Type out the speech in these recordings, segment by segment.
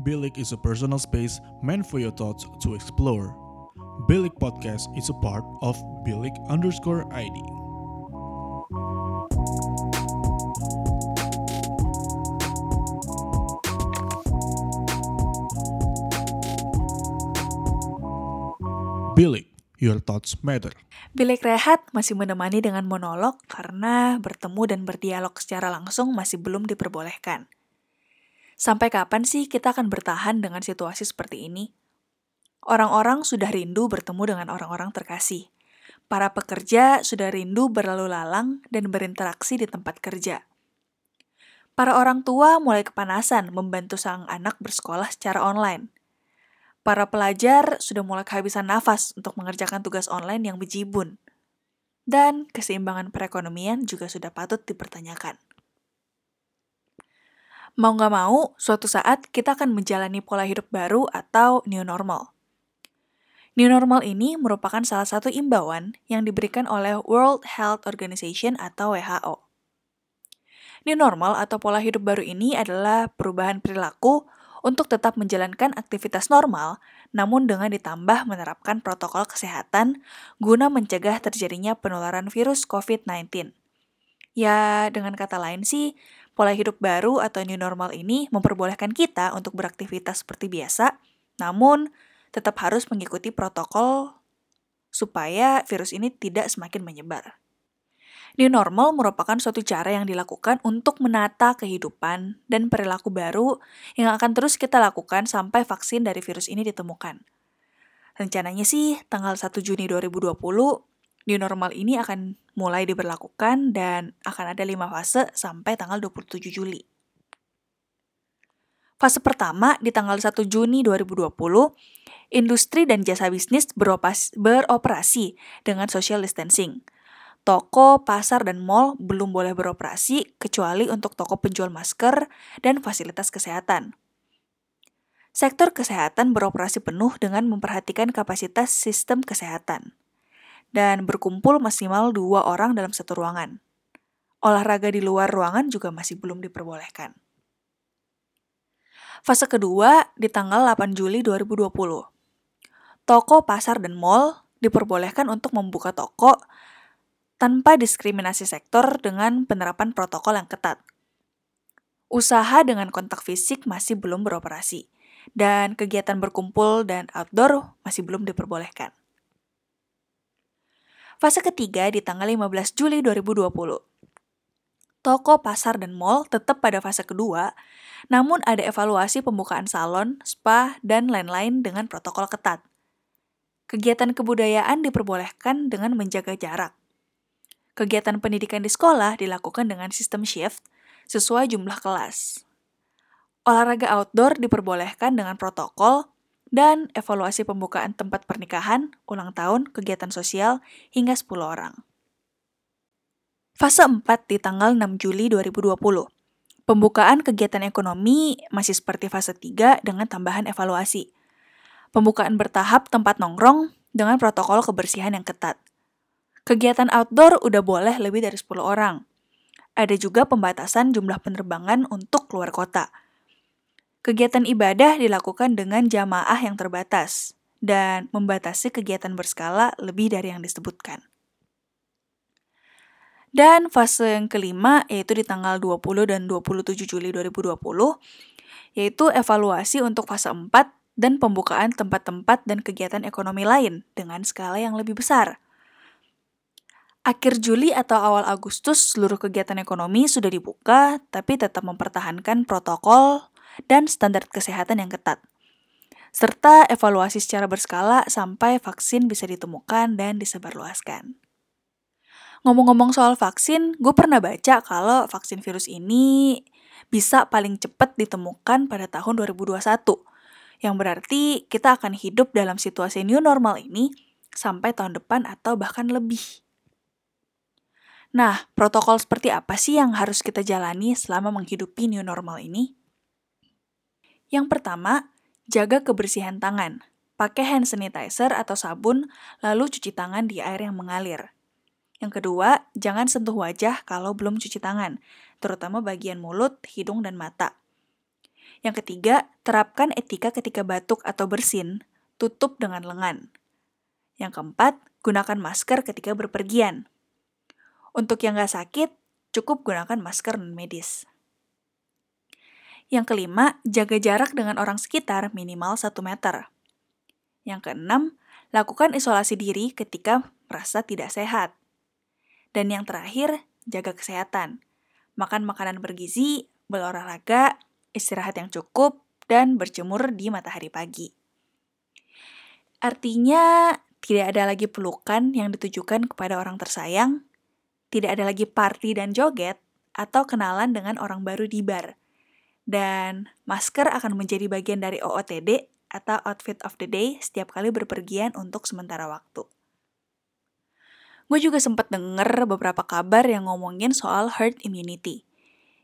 Bilik is a personal space meant for your thoughts to explore. Bilik Podcast is a part of Bilik underscore ID. Bilik, your thoughts matter. Bilik Rehat masih menemani dengan monolog karena bertemu dan berdialog secara langsung masih belum diperbolehkan. Sampai kapan sih kita akan bertahan dengan situasi seperti ini? Orang-orang sudah rindu bertemu dengan orang-orang terkasih. Para pekerja sudah rindu berlalu lalang dan berinteraksi di tempat kerja. Para orang tua mulai kepanasan membantu sang anak bersekolah secara online para pelajar sudah mulai kehabisan nafas untuk mengerjakan tugas online yang bejibun. Dan keseimbangan perekonomian juga sudah patut dipertanyakan. Mau nggak mau, suatu saat kita akan menjalani pola hidup baru atau new normal. New normal ini merupakan salah satu imbauan yang diberikan oleh World Health Organization atau WHO. New normal atau pola hidup baru ini adalah perubahan perilaku untuk tetap menjalankan aktivitas normal, namun dengan ditambah menerapkan protokol kesehatan guna mencegah terjadinya penularan virus COVID-19. Ya, dengan kata lain sih, pola hidup baru atau new normal ini memperbolehkan kita untuk beraktivitas seperti biasa, namun tetap harus mengikuti protokol supaya virus ini tidak semakin menyebar. New normal merupakan suatu cara yang dilakukan untuk menata kehidupan dan perilaku baru yang akan terus kita lakukan sampai vaksin dari virus ini ditemukan. Rencananya sih tanggal 1 Juni 2020, new normal ini akan mulai diberlakukan dan akan ada lima fase sampai tanggal 27 Juli. Fase pertama di tanggal 1 Juni 2020, industri dan jasa bisnis beroperasi dengan social distancing – toko, pasar, dan mall belum boleh beroperasi kecuali untuk toko penjual masker dan fasilitas kesehatan. Sektor kesehatan beroperasi penuh dengan memperhatikan kapasitas sistem kesehatan dan berkumpul maksimal dua orang dalam satu ruangan. Olahraga di luar ruangan juga masih belum diperbolehkan. Fase kedua di tanggal 8 Juli 2020. Toko, pasar, dan mall diperbolehkan untuk membuka toko tanpa diskriminasi sektor dengan penerapan protokol yang ketat. Usaha dengan kontak fisik masih belum beroperasi, dan kegiatan berkumpul dan outdoor masih belum diperbolehkan. Fase ketiga di tanggal 15 Juli 2020. Toko, pasar, dan mall tetap pada fase kedua, namun ada evaluasi pembukaan salon, spa, dan lain-lain dengan protokol ketat. Kegiatan kebudayaan diperbolehkan dengan menjaga jarak Kegiatan pendidikan di sekolah dilakukan dengan sistem shift sesuai jumlah kelas. Olahraga outdoor diperbolehkan dengan protokol dan evaluasi pembukaan tempat pernikahan, ulang tahun, kegiatan sosial hingga 10 orang. Fase 4 di tanggal 6 Juli 2020. Pembukaan kegiatan ekonomi masih seperti fase 3 dengan tambahan evaluasi. Pembukaan bertahap tempat nongkrong dengan protokol kebersihan yang ketat. Kegiatan outdoor udah boleh lebih dari 10 orang. Ada juga pembatasan jumlah penerbangan untuk keluar kota. Kegiatan ibadah dilakukan dengan jamaah yang terbatas dan membatasi kegiatan berskala lebih dari yang disebutkan. Dan fase yang kelima yaitu di tanggal 20 dan 27 Juli 2020 yaitu evaluasi untuk fase 4 dan pembukaan tempat-tempat dan kegiatan ekonomi lain dengan skala yang lebih besar. Akhir Juli atau awal Agustus, seluruh kegiatan ekonomi sudah dibuka, tapi tetap mempertahankan protokol dan standar kesehatan yang ketat. Serta evaluasi secara berskala sampai vaksin bisa ditemukan dan disebarluaskan. Ngomong-ngomong soal vaksin, gue pernah baca kalau vaksin virus ini bisa paling cepat ditemukan pada tahun 2021. Yang berarti kita akan hidup dalam situasi new normal ini sampai tahun depan atau bahkan lebih. Nah, protokol seperti apa sih yang harus kita jalani selama menghidupi new normal ini? Yang pertama, jaga kebersihan tangan. Pakai hand sanitizer atau sabun, lalu cuci tangan di air yang mengalir. Yang kedua, jangan sentuh wajah kalau belum cuci tangan, terutama bagian mulut, hidung, dan mata. Yang ketiga, terapkan etika ketika batuk atau bersin, tutup dengan lengan. Yang keempat, gunakan masker ketika berpergian. Untuk yang gak sakit, cukup gunakan masker non-medis. Yang kelima, jaga jarak dengan orang sekitar minimal 1 meter. Yang keenam, lakukan isolasi diri ketika merasa tidak sehat. Dan yang terakhir, jaga kesehatan. Makan makanan bergizi, berolahraga, istirahat yang cukup, dan berjemur di matahari pagi. Artinya, tidak ada lagi pelukan yang ditujukan kepada orang tersayang, tidak ada lagi party dan joget, atau kenalan dengan orang baru di bar. Dan masker akan menjadi bagian dari OOTD atau outfit of the day setiap kali berpergian untuk sementara waktu. Gue juga sempat denger beberapa kabar yang ngomongin soal herd immunity,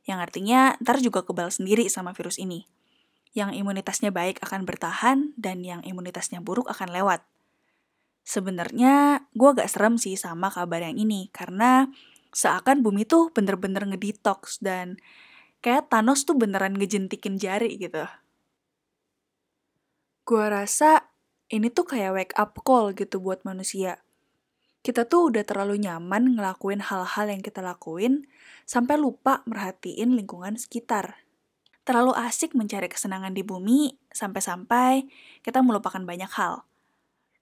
yang artinya ntar juga kebal sendiri sama virus ini. Yang imunitasnya baik akan bertahan dan yang imunitasnya buruk akan lewat. Sebenarnya gue agak serem sih sama kabar yang ini karena seakan bumi tuh bener-bener ngedetox dan kayak Thanos tuh beneran ngejentikin jari gitu. Gue rasa ini tuh kayak wake up call gitu buat manusia kita tuh udah terlalu nyaman ngelakuin hal-hal yang kita lakuin sampai lupa merhatiin lingkungan sekitar. Terlalu asik mencari kesenangan di bumi sampai-sampai kita melupakan banyak hal.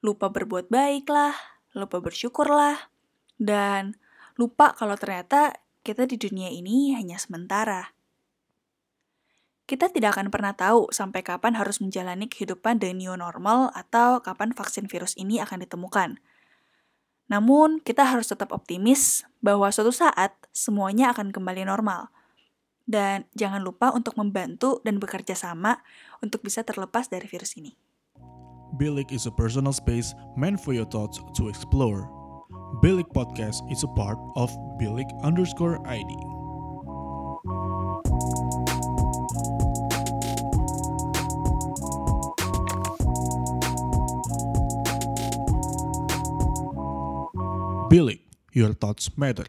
Lupa berbuat baik lah, lupa bersyukur lah, dan lupa kalau ternyata kita di dunia ini hanya sementara. Kita tidak akan pernah tahu sampai kapan harus menjalani kehidupan the new normal atau kapan vaksin virus ini akan ditemukan. Namun, kita harus tetap optimis bahwa suatu saat semuanya akan kembali normal. Dan jangan lupa untuk membantu dan bekerja sama untuk bisa terlepas dari virus ini. Bilik is a personal space meant for your thoughts to explore. Bilik Podcast is a part of Bilik underscore ID. Your thoughts matter.